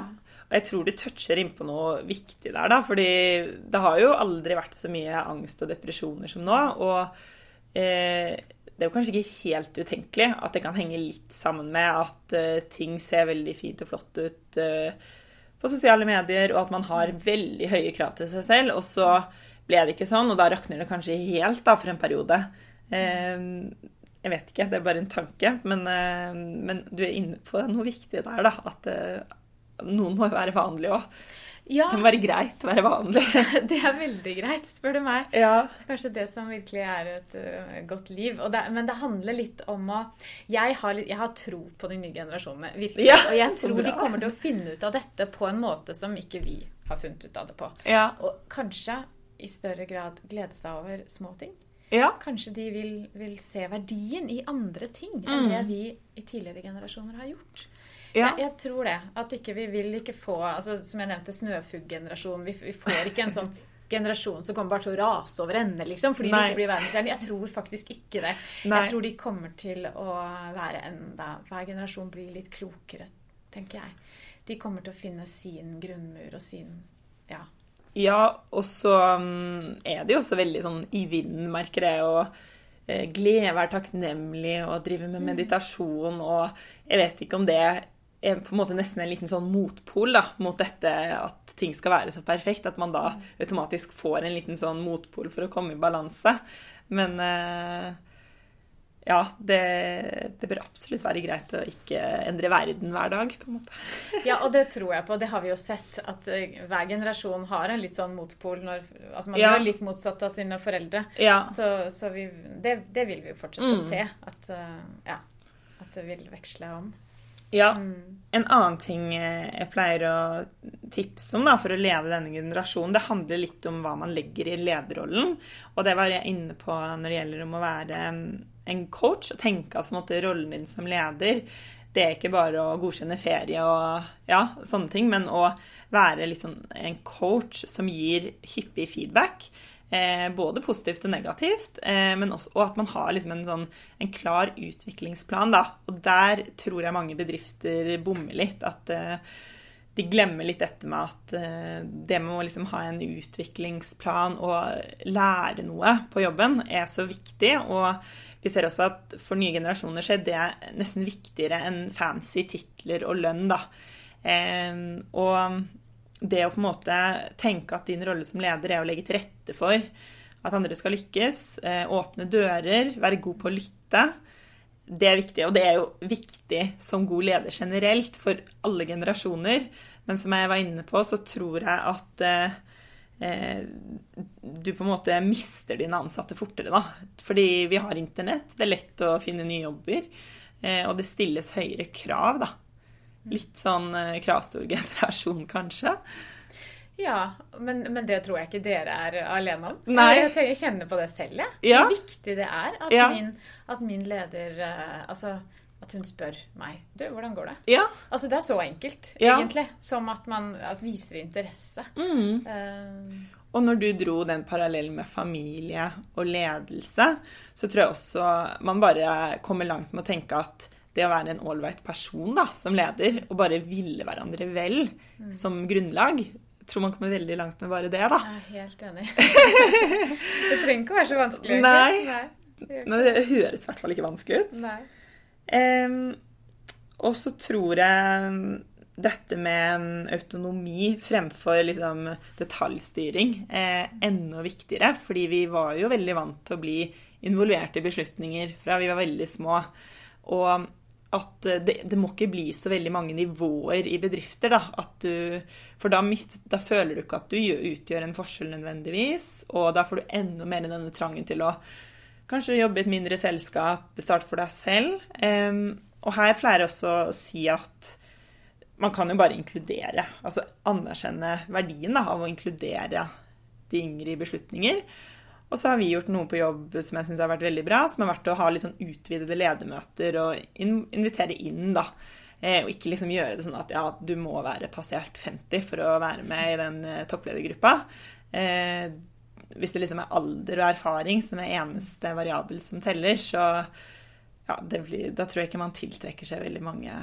Og jeg tror du toucher inn på noe viktig der, da. Fordi det har jo aldri vært så mye angst og depresjoner som nå. Og eh, det er jo kanskje ikke helt utenkelig at det kan henge litt sammen med at uh, ting ser veldig fint og flott ut uh, på sosiale medier, og at man har veldig høye krav til seg selv. Og så ble det ikke sånn, og da rakner det kanskje helt da for en periode. Uh, jeg vet ikke, det er bare en tanke. Men, men du er inne på noe viktig der, da. At noen må jo være vanlige òg. Ja, Det må være greit å være vanlig. det er veldig greit, spør du meg. Ja. Kanskje det som virkelig er et uh, godt liv. Det, men det handler litt om å jeg har, jeg har tro på de nye generasjonene, virkelig. Ja, og jeg tror de kommer til å finne ut av dette på en måte som ikke vi har funnet ut av det på. Ja. Og kanskje i større grad glede seg over små ting. ja. Kanskje de vil, vil se verdien i andre ting Mm. enn det vi i tidligere generasjoner har gjort. Ja. Jeg, jeg tror det. At ikke vi vil ikke få altså, Som jeg nevnte, snøfugggenerasjonen. Vi, vi får ikke en sånn generasjon som kommer bare til å rase over ende, liksom, fordi de ikke blir verdensstjerner. Jeg tror faktisk ikke det. Nei. Jeg tror de kommer til å være enda Hver generasjon blir litt klokere, tenker jeg. De kommer til å finne sin grunnmur og sin Ja. Ja, og så um, er det jo også veldig sånn i vinden, merker jeg, og eh, glede, være takknemlig og drive med meditasjon. Og jeg vet ikke om det er på en måte nesten en liten sånn motpol da, mot dette at ting skal være så perfekt. At man da automatisk får en liten sånn motpol for å komme i balanse. Men eh, ja, det, det, bør absolutt være greit å ikke endre verden hver dag, på en måte. Ja, og det tror jeg på. Det har vi jo sett, at eh, hver generasjon har en litt sånn motpol. Når, altså man ja. blir litt motsatt av sine foreldre. Ja. Så, så vi, det, det, vil vi jo fortsette mm. å se. At, eh, ja, at det vil veksle om. Ja. Mm. En annen ting jeg pleier å tipse om da, for å leve denne generasjonen, det handler litt om hva man legger i lederrollen. Og det var jeg inne på når det gjelder om å være en coach og tenke at måte, rollen din som leder det er ikke bare å godkjenne ferie og ja, sånne ting, men å være liksom en coach som gir hyppig feedback. Eh, både positivt og negativt, eh, også, og at man har liksom en, sånn, en, klar utviklingsplan. Da. Og der tror jeg mange bedrifter bommer litt. At eh, de glemmer litt dette med at eh, det med å liksom ha en utviklingsplan og lære noe på jobben er så viktig. og vi ser også at for nye generasjoner så er det nesten viktigere enn fancy titler og lønn. da. Eh, og det å på en måte tenke at din rolle som leder er å legge til rette for at andre skal lykkes, eh, åpne dører, være god på å lytte, det er viktig. Og det er jo viktig som god leder generelt for alle generasjoner. Men som jeg var inne på, så tror jeg at eh, Eh, du på en måte mister dine ansatte fortere, da. Fordi vi har internett, det er lett å finne nye jobber. Eh, og det stilles høyere krav, da. Litt sånn eh, kravstor generasjon, kanskje. Ja, men, men, det tror jeg ikke dere er alene om. Nei. Jeg, jeg kjenner på det selv, jeg. Ja. Hvor viktig det er at, ja. min, at min, leder Altså at hun spør meg Du, hvordan går det? Ja. Altså, det er så enkelt, egentlig, som at man at viser interesse. Mm. Uh, og når du dro den parallellen med familie og ledelse, så tror jeg også man bare kommer langt med å tenke at det å være en ålreit person da, som leder, og bare ville hverandre vel mm. som grunnlag, tror man kommer veldig langt med bare det, da. Jeg er helt enig. det trenger ikke å være så vanskelig. Nei. Nei. Det høres i hvert fall ikke vanskelig ut. Nei. Um, og så tror jeg dette med autonomi fremfor liksom detaljstyring er enda viktigere. Fordi vi var jo veldig vant til å bli involvert i beslutninger fra vi var veldig små. Og at det, det må ikke bli så veldig mange nivåer i bedrifter. Da, du, for da, da, føler du ikke at du utgjør en forskjell nødvendigvis. Og da får du enda mer denne trangen til å Kanskje jobbe i et mindre selskap, starte for deg selv. og her pleier jeg også å si at man kan jo bare inkludere. Altså anerkjenne verdien da, av å inkludere de yngre i beslutninger. Og så har vi gjort noe på jobb som jeg syns har vært veldig bra, som har vært å ha litt sånn utvidede ledermøter og invitere inn, da. Eh, og ikke liksom gjøre det sånn at ja, du må være passert 50 for å være med i den eh, toppledergruppa. Eh, hvis det liksom er alder og erfaring som er eneste variabel som teller, så ja, blir, da tror jeg ikke man tiltrekker seg veldig mange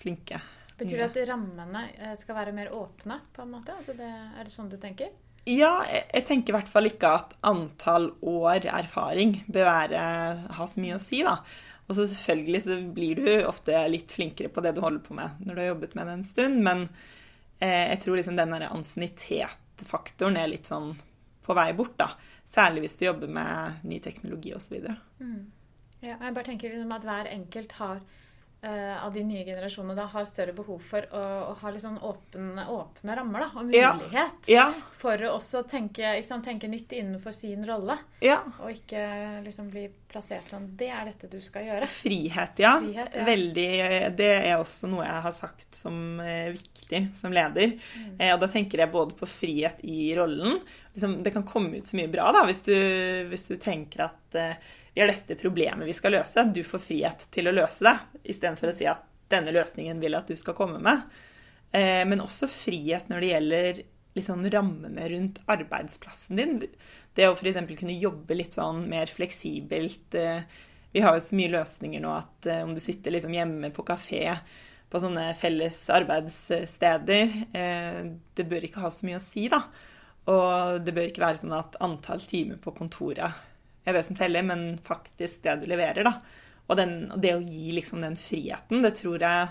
flinke. Betyr det at rammene eh, skal være mer åpne, på en måte? Altså det, er det sånn du tenker? Ja, jeg tenker i hvert fall ikke at antall år erfaring bør være, ha så mye å si, da. Og så selvfølgelig så blir du ofte litt flinkere på det du holder på med når du har jobbet med det en stund, men eh, jeg tror liksom den derre ansiennitetsfaktoren er litt sånn på vei bort. da. Særlig hvis du jobber med ny teknologi osv. Mm. Ja, jeg bare tenker liksom at hver enkelt har uh, av de nye generasjonene da har større behov for å, å ha litt sånn åpne, åpne rammer da, og mulighet ja. Ja. for å også tenke, sant, tenke, nytt innenfor sin rolle. Ja. Og ikke liksom bli plassert sånn Det er dette du skal gjøre. Frihet, ja. Frihet, Veldig, det er også noe jeg har sagt som eh, viktig som leder. Mm. Eh, og da tenker jeg både på frihet i rollen. Liksom, det kan komme ut så mye bra da, hvis du, hvis du tenker at eh, vi har dette problemet vi skal løse. Du får frihet til å løse det, istedenfor å si at denne løsningen vil at du skal komme med. Eh, men også frihet når det gjelder liksom rammene rundt arbeidsplassen din. Det å f.eks. kunne jobbe litt sånn mer fleksibelt. Eh, vi har jo så mye løsninger nå at eh, om du sitter liksom hjemme på kafé på sånne felles arbeidssteder Det bør ikke ha så mye å si, da. Og det bør ikke være sånn at antall timer på kontoret er det som teller, men faktisk det du leverer, da. Og, den, og det å gi liksom den friheten, det tror jeg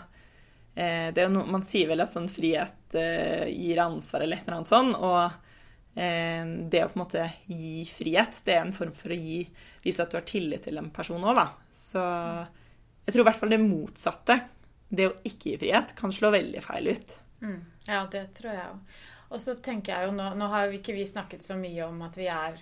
eh, det er no, Man sier vel at sånn frihet eh, gir ansvar eller et eller annet sånn. Og eh, det å på en måte gi frihet, det er en form for å gi, vise at du har tillit til en person òg, da. Så jeg tror i hvert fall det motsatte, det å ikke gi frihet, kan slå veldig feil ut. Mm. Ja, det tror jeg òg. Og så tenker jeg jo, nå, nå har jo ikke vi snakket så mye om at vi er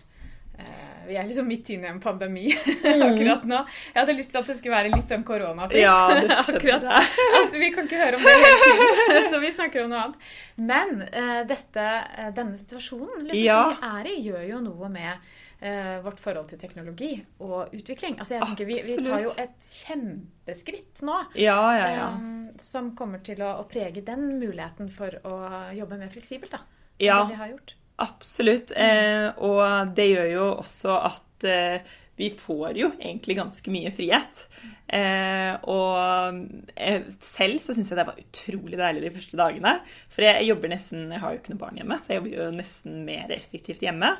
vi er liksom midt inne i en pandemi akkurat nå. Jeg hadde lyst til at det skulle være litt sånn koronafritt. Ja, det skjønner jeg. Vi kan ikke høre om det hele tiden, så vi snakker om noe annet. Men uh, dette, eh, denne situasjonen liksom, Ja. som vi er i, gjør jo noe med uh, vårt forhold til teknologi og utvikling. Altså jeg tenker vi, vi tar jo et kjempeskritt nå. Ja, ja, ja. Um, som kommer til å, å prege den muligheten for å jobbe mer fleksibelt, da. enn Ja. Det vi har gjort. Absolutt. Eh, og det gjør jo også at eh, vi får jo egentlig ganske mye frihet. Eh, og eh, selv så syns jeg det var utrolig deilig de første dagene. For jeg jobber nesten Jeg har jo ikke noe barn hjemme, så jeg jobber jo nesten mer effektivt hjemme.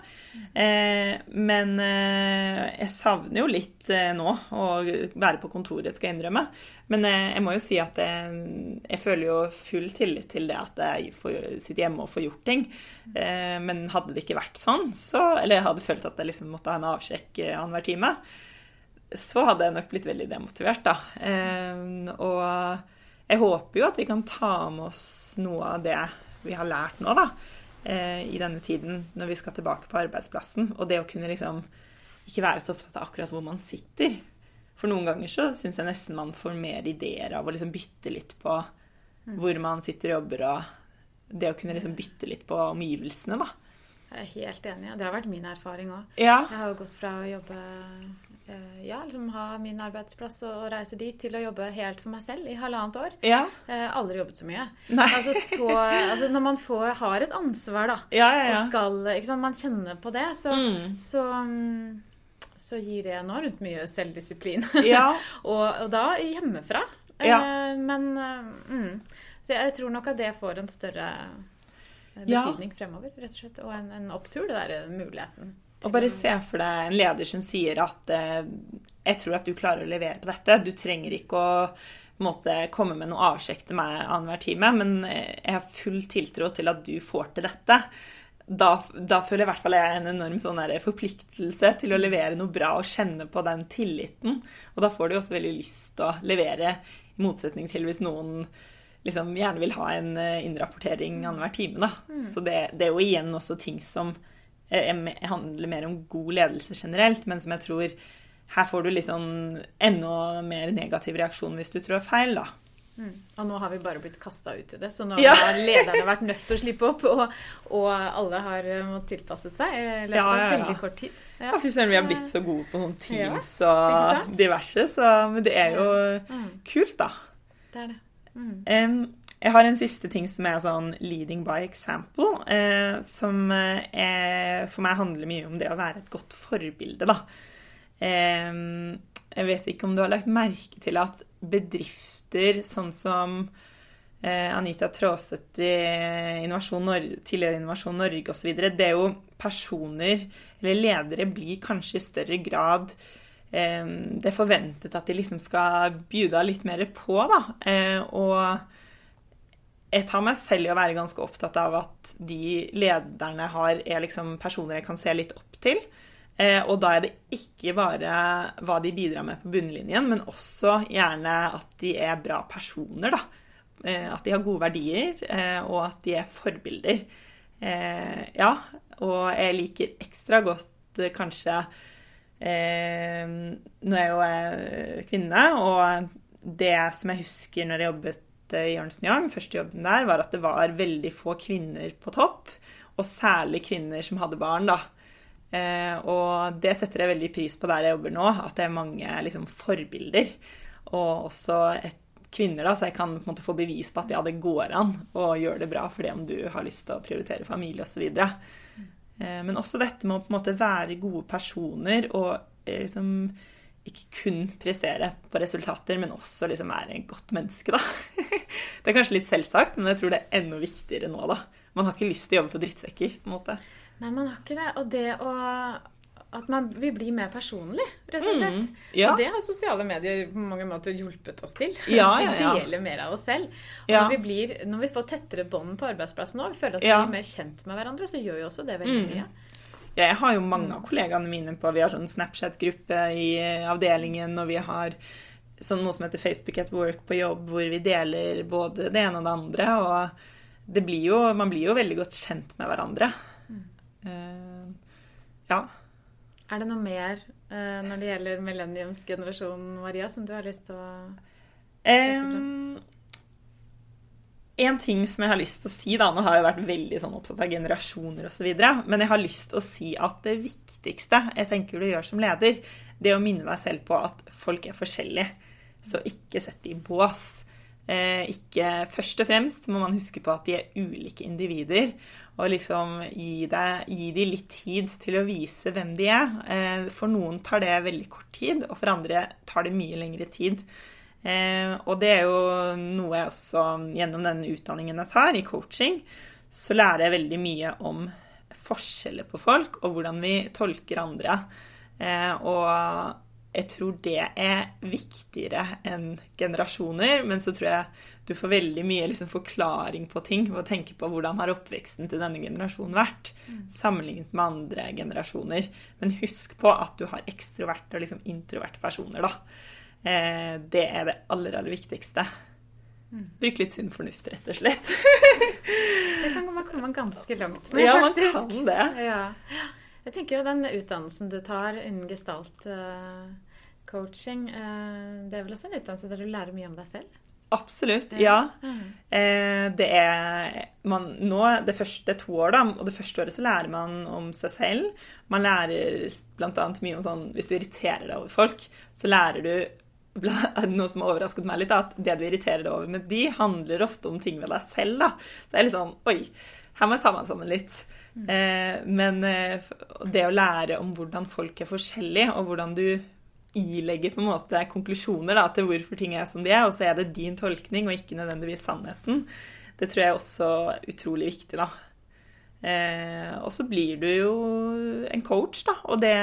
Eh, men eh, jeg savner jo litt eh, nå å være på kontoret, skal jeg innrømme. Men eh, jeg må jo si at jeg, jeg føler jo full tillit til det at jeg får sitte hjemme og får gjort ting. Men hadde det ikke vært sånn, så Eller jeg hadde følt at jeg liksom måtte ha en avsjekk annenhver time, så hadde jeg nok blitt veldig demotivert, da. Eh, og jeg håper jo at vi kan ta med oss noe av det vi har lært nå, da. eh, I denne tiden når vi skal tilbake på arbeidsplassen. Og det å kunne liksom ikke være så opptatt av akkurat hvor man sitter. For noen ganger så syns jeg nesten man får mer ideer av å liksom bytte litt på hvor man sitter og jobber, og det å kunne liksom bytte litt på omgivelsene, da. Jeg er helt enig. Det har vært min erfaring òg. Ja. Jeg har jo gått fra å jobbe Ja, liksom ha min arbeidsplass og reise dit, til å jobbe helt for meg selv i halvannet år. Ja. Har aldri jobbet så mye. Altså, så, altså Når man får, har et ansvar, da, Ja, ja, og skal ikke sant, Man kjenner på det, så, Mm. så, mm, så gir det enormt mye selvdisiplin. Ja. og, og da hjemmefra. Ja. Eh, Men eh, mm. Så jeg tror nok at det får en større eh, betydning fremover, rett og slett. Og en, en opptur, det der muligheten. Og bare se for deg en leder som sier at eh, jeg tror at du klarer å levere på dette. Du trenger ikke å måte, komme med noe avsjekk til meg annenhver time, men eh, jeg har full tiltro til at du får til dette. Da, da føler i hvert fall jeg en enorm sånn forpliktelse til å levere noe bra og kjenne på den tilliten. Og da får du også veldig lyst til å levere, i motsetning til hvis noen liksom gjerne vil ha en eh, innrapportering annenhver time. Da. Så det, det er jo igjen også ting som handler mer om god ledelse generelt, men som jeg tror her får du litt sånn enda mer negativ reaksjon hvis du trår feil, da. Mm. Og nå har vi bare blitt kasta ut i det, så nå Ja. har lederne vært nødt til å slippe opp, og, og alle har eh, måttet tilpasset seg i løpet Ja, av ja, ja. veldig kort tid. Ja, fy søren, vi har blitt så gode på sånn Teams og diverse, så men det er jo Mm, kult, da. det er det. Mm. Em, jeg har en siste ting som er sånn leading by example, eh, som eh, for meg handler mye om det å være et godt forbilde, da. Eh, jeg vet ikke om du har lagt merke til at bedrifter sånn som eh, Anita Traaseth i Innovasjon Norge, tidligere Innovasjon Norge osv., det er jo personer, eller ledere, blir kanskje i større grad eh, det er forventet at de liksom skal bjuda litt mer på, da. Eh, og jeg tar meg selv i å være ganske opptatt av at de lederne har, er liksom personer jeg kan se litt opp til. Eh, og da er det ikke bare hva de bidrar med på bunnlinjen, men også gjerne at de er bra personer, da. Eh, at de har gode verdier, eh, og at de er forbilder. Ja, og jeg liker ekstra godt kanskje Nå er jeg jo kvinne, og det som jeg husker når jeg jobbet i Ernst Young, første jobben der, var at det var veldig få kvinner på topp. Og særlig kvinner som hadde barn, da. Eh, og det setter jeg veldig pris på der jeg jobber nå, at det er mange liksom, forbilder. Og også et, kvinner, da, så jeg kan på en måte få bevis på at ja, det går an å gjøre det bra for det om du har lyst til å prioritere familie osv. Eh, men også dette med å på en måte være gode personer og eh, liksom ikke kun prestere på resultater, men også liksom være et godt menneske, da. Det er kanskje litt selvsagt, men jeg tror det er enda viktigere nå, da. Man har ikke lyst til å jobbe for drittsekker, på en måte. Nei, man har ikke det. Og det å at man, vi blir mer personlig, rett og slett. Mm, ja. Og det har sosiale medier på mange måter hjulpet oss til. Ja, ja, Vi deler mer av oss selv. Og Ja. når, vi blir, når vi får tettere bånd på arbeidsplassen og føler at vi Ja. blir mer kjent med hverandre, så gjør jo også det veldig mye. Mm. Jeg har jo mange Mm. av kollegaene mine på Vi har sånn Snapchat-gruppe i avdelingen, og vi har sånn noe som heter Facebook at work på jobb, hvor vi deler både det ene og det andre. Og det blir jo, man blir jo veldig godt kjent med hverandre. Mm. Uh, ja. Er det noe mer uh, når det gjelder millenniumsgenerasjonen, Maria, som du har lyst til å Um, en ting som jeg har lyst til å si, da, nå har jeg vært veldig sånn opptatt av generasjoner osv., men jeg har lyst til å si at det viktigste jeg tenker du gjør som leder, det er å minne deg selv på at folk er forskjellige. Så ikke sett dem i bås. Eh, ikke Først og fremst må man huske på at de er ulike individer. Og liksom gi, deg, gi dem litt tid til å vise hvem de er. Eh, for noen tar det veldig kort tid, og for andre tar det mye lengre tid. Eh, og det er jo noe jeg også gjennom den utdanningen jeg tar i coaching, så lærer jeg veldig mye om forskjeller på folk og hvordan vi tolker andre. Eh, og jeg tror det er viktigere enn generasjoner, men så tror jeg du får veldig mye liksom, forklaring på ting ved å tenke på hvordan har oppveksten til denne generasjonen vært, sammenlignet med andre generasjoner. Men husk på at du har ekstroverte og liksom introverte personer, da. Eh, det er det aller, aller viktigste. Bruk litt sunn fornuft, rett og slett. Det kan man komme ganske langt med, ja, man kan det. Ja. Jeg tenker jo den utdannelsen du tar innen gestalt eh, coaching, eh, det er vel også en utdannelse der du lærer mye om deg selv? Absolutt. Ja. Mm. Eh, det er man, nå, det første to år, da, og det første året så lærer man om seg selv. Man lærer bl.a. mye om sånn Hvis du irriterer deg over folk, så lærer du noe som har overrasket meg litt, er at det du irriterer deg over med de, handler ofte om ting ved deg selv. da. Det er litt sånn Oi, her må jeg ta meg sammen litt. Eh, men eh, det å lære om hvordan folk er forskjellige, og hvordan du ilegger på en måte konklusjoner da, til hvorfor ting er som de er, og så er det din tolkning og ikke nødvendigvis sannheten, det tror jeg er også utrolig viktig. da. Eh, og så blir du jo en coach, da, og det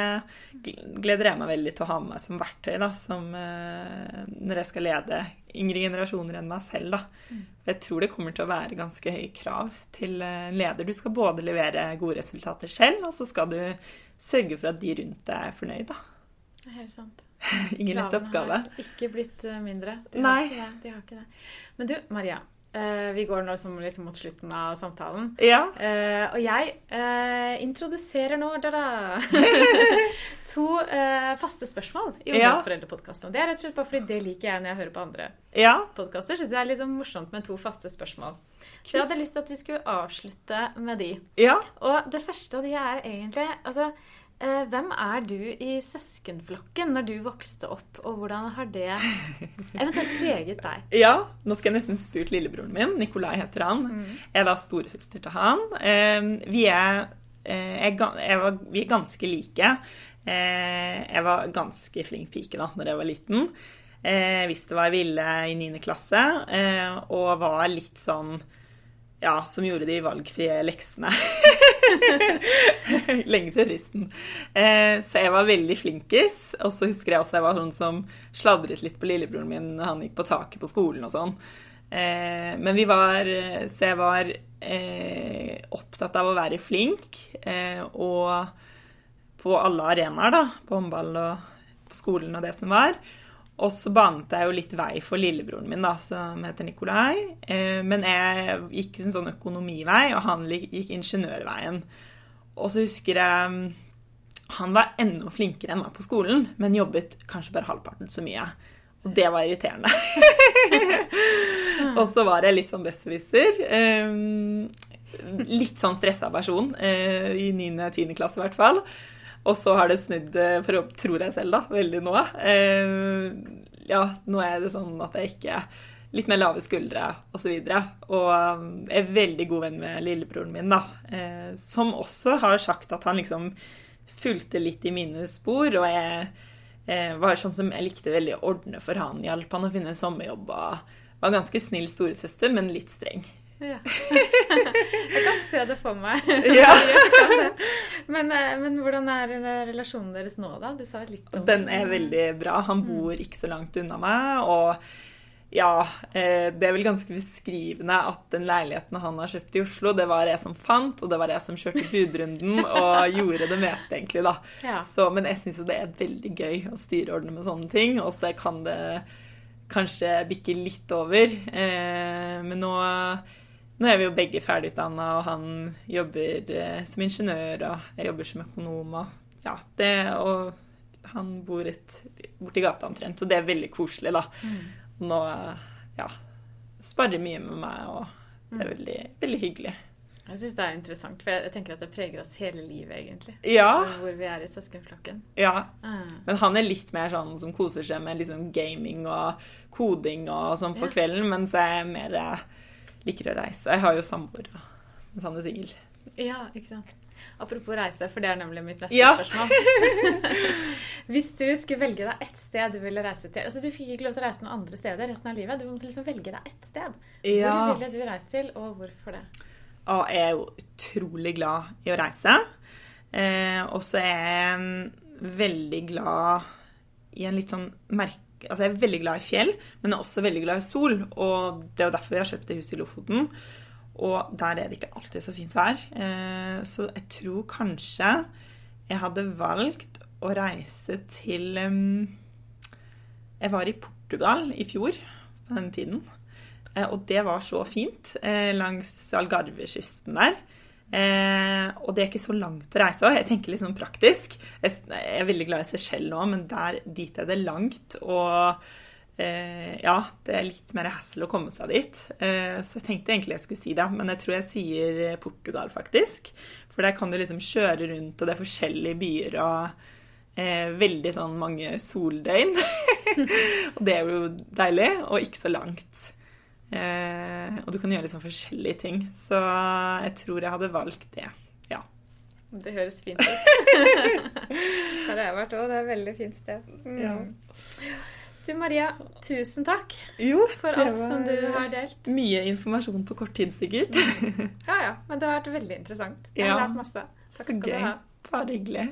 gleder jeg meg veldig til å ha med meg som verktøy da, som, eh, når jeg skal lede yngre generasjoner enn meg selv. da. Jeg tror det kommer til å være ganske høye krav til eh, en leder. Du skal både levere gode resultater selv, og så skal du sørge for at de rundt deg er fornøyd. da. Helt sant. Ingen lett Kravene oppgave. har ikke blitt eh, mindre. De Nei. Ikke det. De har ikke det. Men du, Maria. Eh, vi går nå som liksom mot slutten av samtalen. Ja. Uh, og jeg uh, introduserer nå da, da, to faste spørsmål i. Ungdomsforeldrepodkasten. Det er rett og slett bare fordi det liker jeg når jeg hører på andre ja. podkaster. Syns det er sånn morsomt med to faste spørsmål. Så jeg hadde lyst til at vi skulle avslutte med de. Ja. Og det første av de er egentlig altså, Hvem er du i søskenflokken når du vokste opp, og hvordan har det eventuelt preget deg? Ja, nå skal jeg nesten spurt lillebroren min. Nikolai heter han. Jeg er da storesøster til han. Eh, Vi er, eh, jeg, jeg var, vi er ganske like. Eh, Jeg var ganske flink pike da når jeg var liten. Eh, visste hva jeg ville i 9. klasse, eh, og var litt sånn ja, som gjorde de valgfrie leksene. Lenge til fristen. Eh, så jeg var veldig flinkis. Og så husker jeg også jeg var sånn som sladret litt på lillebroren min når han gikk på taket på skolen og sånn. Eh, men vi var Så jeg var eh, opptatt av å være flink, eh, og på alle arenaer, da. På håndball og på skolen og det som var. Og så banet jeg jo litt vei for lillebroren min, da, som heter Nikolai. Eh, men jeg gikk en sånn økonomivei, og han gikk ingeniørveien. Og så husker jeg mm, Han var enda flinkere enn meg på skolen, men jobbet kanskje bare halvparten så mye. Og det var irriterende. og så var jeg litt sånn besserwisser. Eh, litt sånn stressa person eh, i 9.-10. klasse i hvert fall. Og så har det snudd, eh, for tror jeg selv, da, veldig nå. Eh, ja, nå er det sånn at jeg ikke Litt mer lave skuldre osv. Og, så og jeg er veldig god venn med lillebroren min, da. Eh, som også har sagt at han liksom fulgte litt i mine spor. Og jeg eh, var sånn som jeg likte veldig å ordne for han. Hjalp han å finne sommerjobb og var ganske snill storesøster, men litt streng. Ja. Jeg kan se det for meg. Ja. Men, eh, men hvordan er relasjonen deres nå, da? Du sa litt om Den er veldig bra. Han bor ikke så langt unna meg. Og ja, eh, det er vel ganske beskrivende at den leiligheten han har kjøpt i Oslo, det var jeg som fant, og det var jeg som kjørte budrunden og gjorde det meste, egentlig, da. Ja. Så, men jeg syns jo det er veldig gøy å styreordne med sånne ting. Og så kan det kanskje bikke litt over. Eh, men nå nå er vi jo begge ferdigutdanna, og han jobber eh, som ingeniør, og jeg jobber som økonom. Og ja, det, og han bor et, borti gata omtrent, så det er veldig koselig, da. Mm. nå ja, sparer mye med meg, og det er veldig, veldig hyggelig. Jeg syns det er interessant, for jeg tenker at det preger oss hele livet, egentlig. Ja, Hvor vi er i søskenflokken. ja. Mm. Men han er litt mer sånn som koser seg med liksom gaming og koding og sånn på Ja. kvelden, mens jeg er mer eh, liker å reise. Jeg har jo samboer, mens han er singel. Ja, ikke sant. Apropos reise, for det er nemlig mitt neste Ja. spørsmål. Hvis du skulle velge deg ett sted du ville reise til altså Du fikk ikke lov til å reise noen andre steder resten av livet. Du måtte liksom velge deg ett sted. Ja. Hvor ville du reise til, og hvorfor det? Og jeg er jo utrolig glad i å reise. Eh, og så er jeg veldig glad i en litt sånn Altså jeg er veldig glad i fjell, men jeg er også veldig glad i sol. Og det er jo derfor vi har kjøpt det huset i Lofoten. Og der er det ikke alltid så fint vær. Eh, så jeg tror kanskje jeg hadde valgt å reise til Jeg var i Portugal i fjor på den tiden. Eh, Og det var så fint langs langs Algarvekysten der. Eh, og det er ikke så langt å reise. Jeg tenker litt sånn praktisk. Jeg jeg er veldig glad i Seychelles nå, men der, dit er det langt. Og eh, ja, det er litt mer hassle å komme seg dit. Eh, så jeg tenkte egentlig jeg skulle si det, men jeg tror jeg sier Portugal, faktisk. For der kan du liksom kjøre rundt, og det er forskjellige byer og eh, veldig sånn mange soldøgn. og det er jo deilig, og ikke så langt. Eh, og du kan gjøre liksom forskjellige ting. Så jeg tror jeg hadde valgt det. Ja. Det høres fint ut. Der har jeg vært òg. Det er et veldig fint sted. Mm. Ja. Du Maria, tusen takk Jo, for alt som du har delt. Mye informasjon på kort tid, sikkert. Ja ja, men det har vært veldig interessant. Jeg har Ja. lært masse. Takk Så skal du gøy. ha. Bare hyggelig.